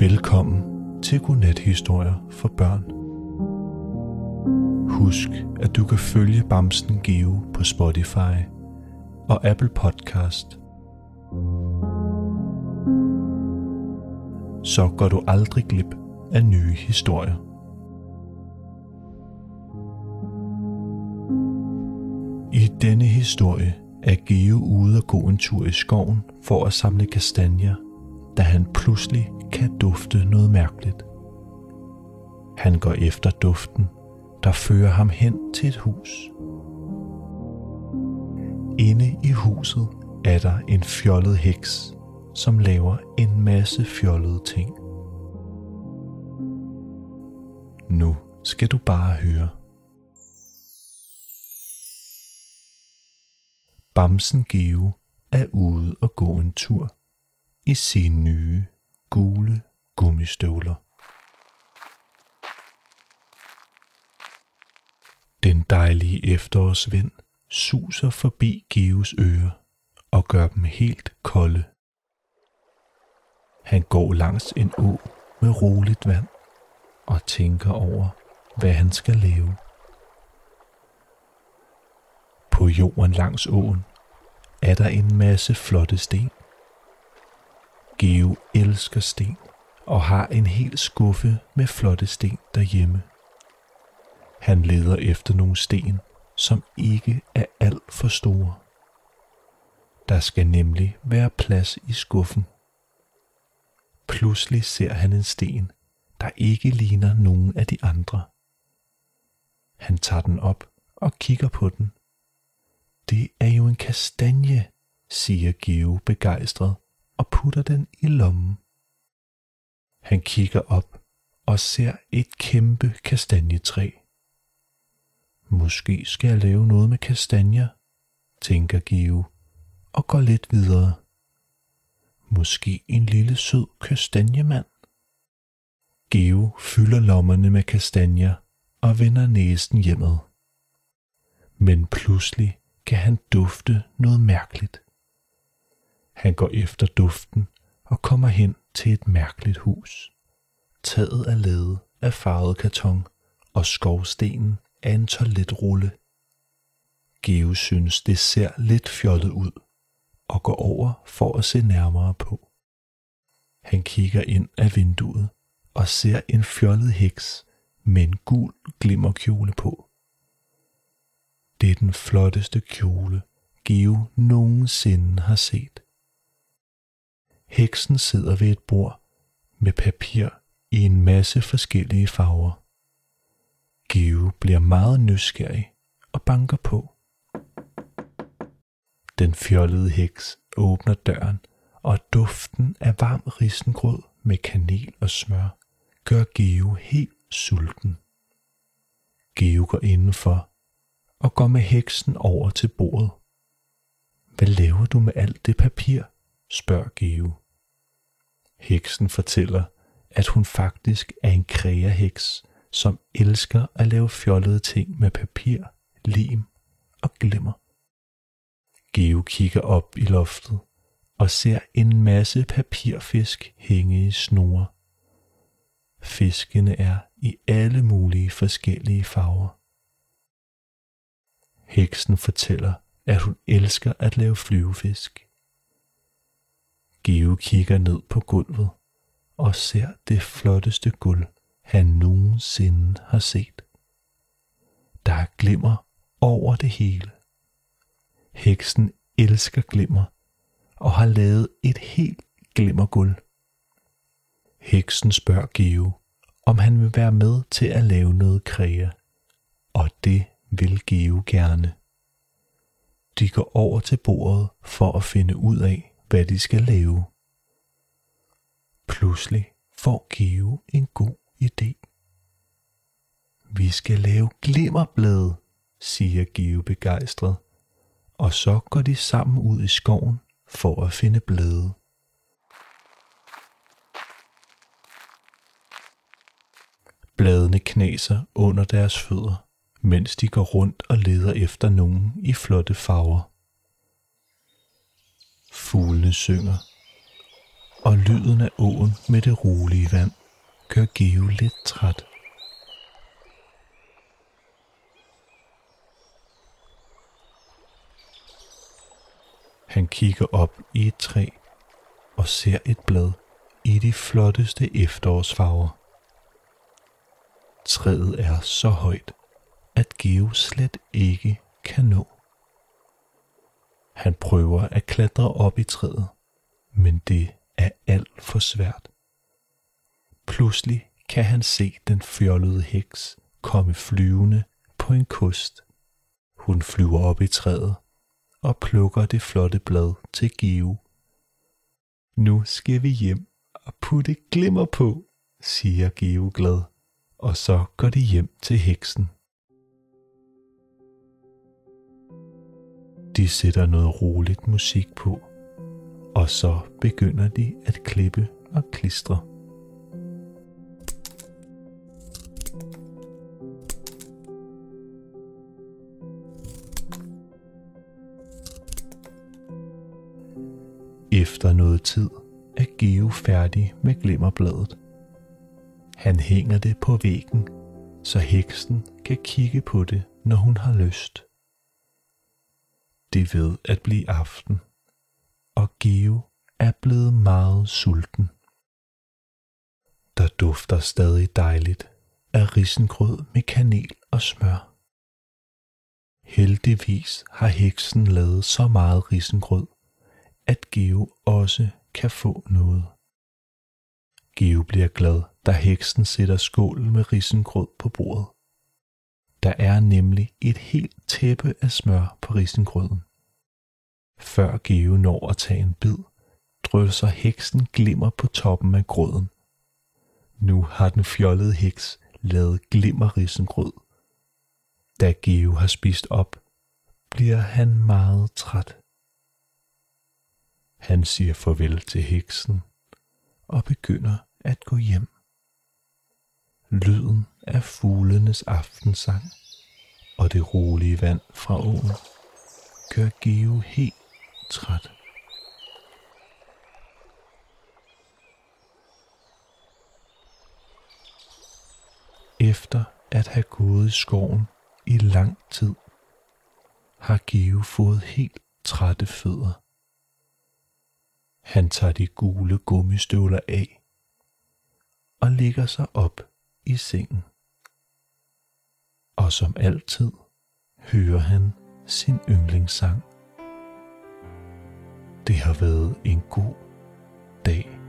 Velkommen til Godnat-historier for børn. Husk, at du kan følge Bamsen Geo på Spotify og Apple Podcast. Så går du aldrig glip af nye historier. I denne historie er Geo ude og gå en tur i skoven for at samle kastanjer, da han pludselig kan dufte noget mærkeligt. Han går efter duften, der fører ham hen til et hus. Inde i huset er der en fjollet heks, som laver en masse fjollede ting. Nu skal du bare høre. Bamsen Geo er ude og gå en tur i sin nye gule gummistøvler. Den dejlige efterårsvind suser forbi Geos ører og gør dem helt kolde. Han går langs en å med roligt vand og tænker over, hvad han skal lave. På jorden langs åen er der en masse flotte sten. Geo elsker sten og har en hel skuffe med flotte sten derhjemme. Han leder efter nogle sten, som ikke er alt for store. Der skal nemlig være plads i skuffen. Pludselig ser han en sten, der ikke ligner nogen af de andre. Han tager den op og kigger på den. Det er jo en kastanje, siger Geo begejstret og putter den i lommen. Han kigger op og ser et kæmpe kastanjetræ. Måske skal jeg lave noget med kastanjer, tænker Give og går lidt videre. Måske en lille sød kastanjemand. Geo fylder lommerne med kastanjer og vender næsten hjemad. Men pludselig kan han dufte noget mærkeligt. Han går efter duften og kommer hen til et mærkeligt hus. Taget er lavet af farvet karton, og skovstenen er en toiletrulle. Geo synes, det ser lidt fjollet ud, og går over for at se nærmere på. Han kigger ind af vinduet og ser en fjollet heks med en gul glimmerkjole på. Det er den flotteste kjole, Geo nogensinde har set. Heksen sidder ved et bord med papir i en masse forskellige farver. Give bliver meget nysgerrig og banker på. Den fjollede heks åbner døren, og duften af varm risengrød med kanel og smør gør Geo helt sulten. Geo går indenfor og går med heksen over til bordet. Hvad laver du med alt det papir? spørger Geo. Heksen fortæller, at hun faktisk er en kreaheks, som elsker at lave fjollede ting med papir, lim og glimmer. Geo kigger op i loftet og ser en masse papirfisk hænge i snore. Fiskene er i alle mulige forskellige farver. Heksen fortæller, at hun elsker at lave flyvefisk. Geo kigger ned på gulvet og ser det flotteste guld, han nogensinde har set. Der er glimmer over det hele. Heksen elsker glimmer og har lavet et helt glimmerguld. Heksen spørger Geo, om han vil være med til at lave noget kræa, og det vil Geo gerne. De går over til bordet for at finde ud af, hvad de skal lave. Pludselig får Geo en god idé. Vi skal lave glimmerblade, siger Geo begejstret, og så går de sammen ud i skoven for at finde blade. Bladene knaser under deres fødder, mens de går rundt og leder efter nogen i flotte farver. Fuglene synger. og lyden af åen med det rolige vand gør Geo lidt træt. Han kigger op i et træ og ser et blad i de flotteste efterårsfarver. Træet er så højt, at Geo slet ikke kan nå. Han prøver at klatre op i træet, men det er alt for svært. Pludselig kan han se den fjollede heks komme flyvende på en kost. Hun flyver op i træet og plukker det flotte blad til Give. Nu skal vi hjem og putte glimmer på, siger Geo glad, og så går de hjem til heksen. De sætter noget roligt musik på, og så begynder de at klippe og klistre. Efter noget tid er Geo færdig med glimmerbladet. Han hænger det på væggen, så heksen kan kigge på det, når hun har lyst. Det ved at blive aften, og Geo er blevet meget sulten. Der dufter stadig dejligt af risengrød med kanel og smør. Heldigvis har heksen lavet så meget risengrød, at Geo også kan få noget. Geo bliver glad, da heksen sætter skålen med risengrød på bordet. Der er nemlig et helt tæppe af smør på risengrøden. Før Geo når at tage en bid, drysser heksen glimmer på toppen af grøden. Nu har den fjollede heks lavet glimmerrisengrød. Da Geo har spist op, bliver han meget træt. Han siger farvel til heksen og begynder at gå hjem. Lyden af fuglenes aftensang og det rolige vand fra åen gør Geo helt træt. Efter at have gået i skoven i lang tid, har Geo fået helt trætte fødder. Han tager de gule gummistøvler af og ligger sig op i sengen. Og som altid hører han sin yndlingssang. Det har været en god dag.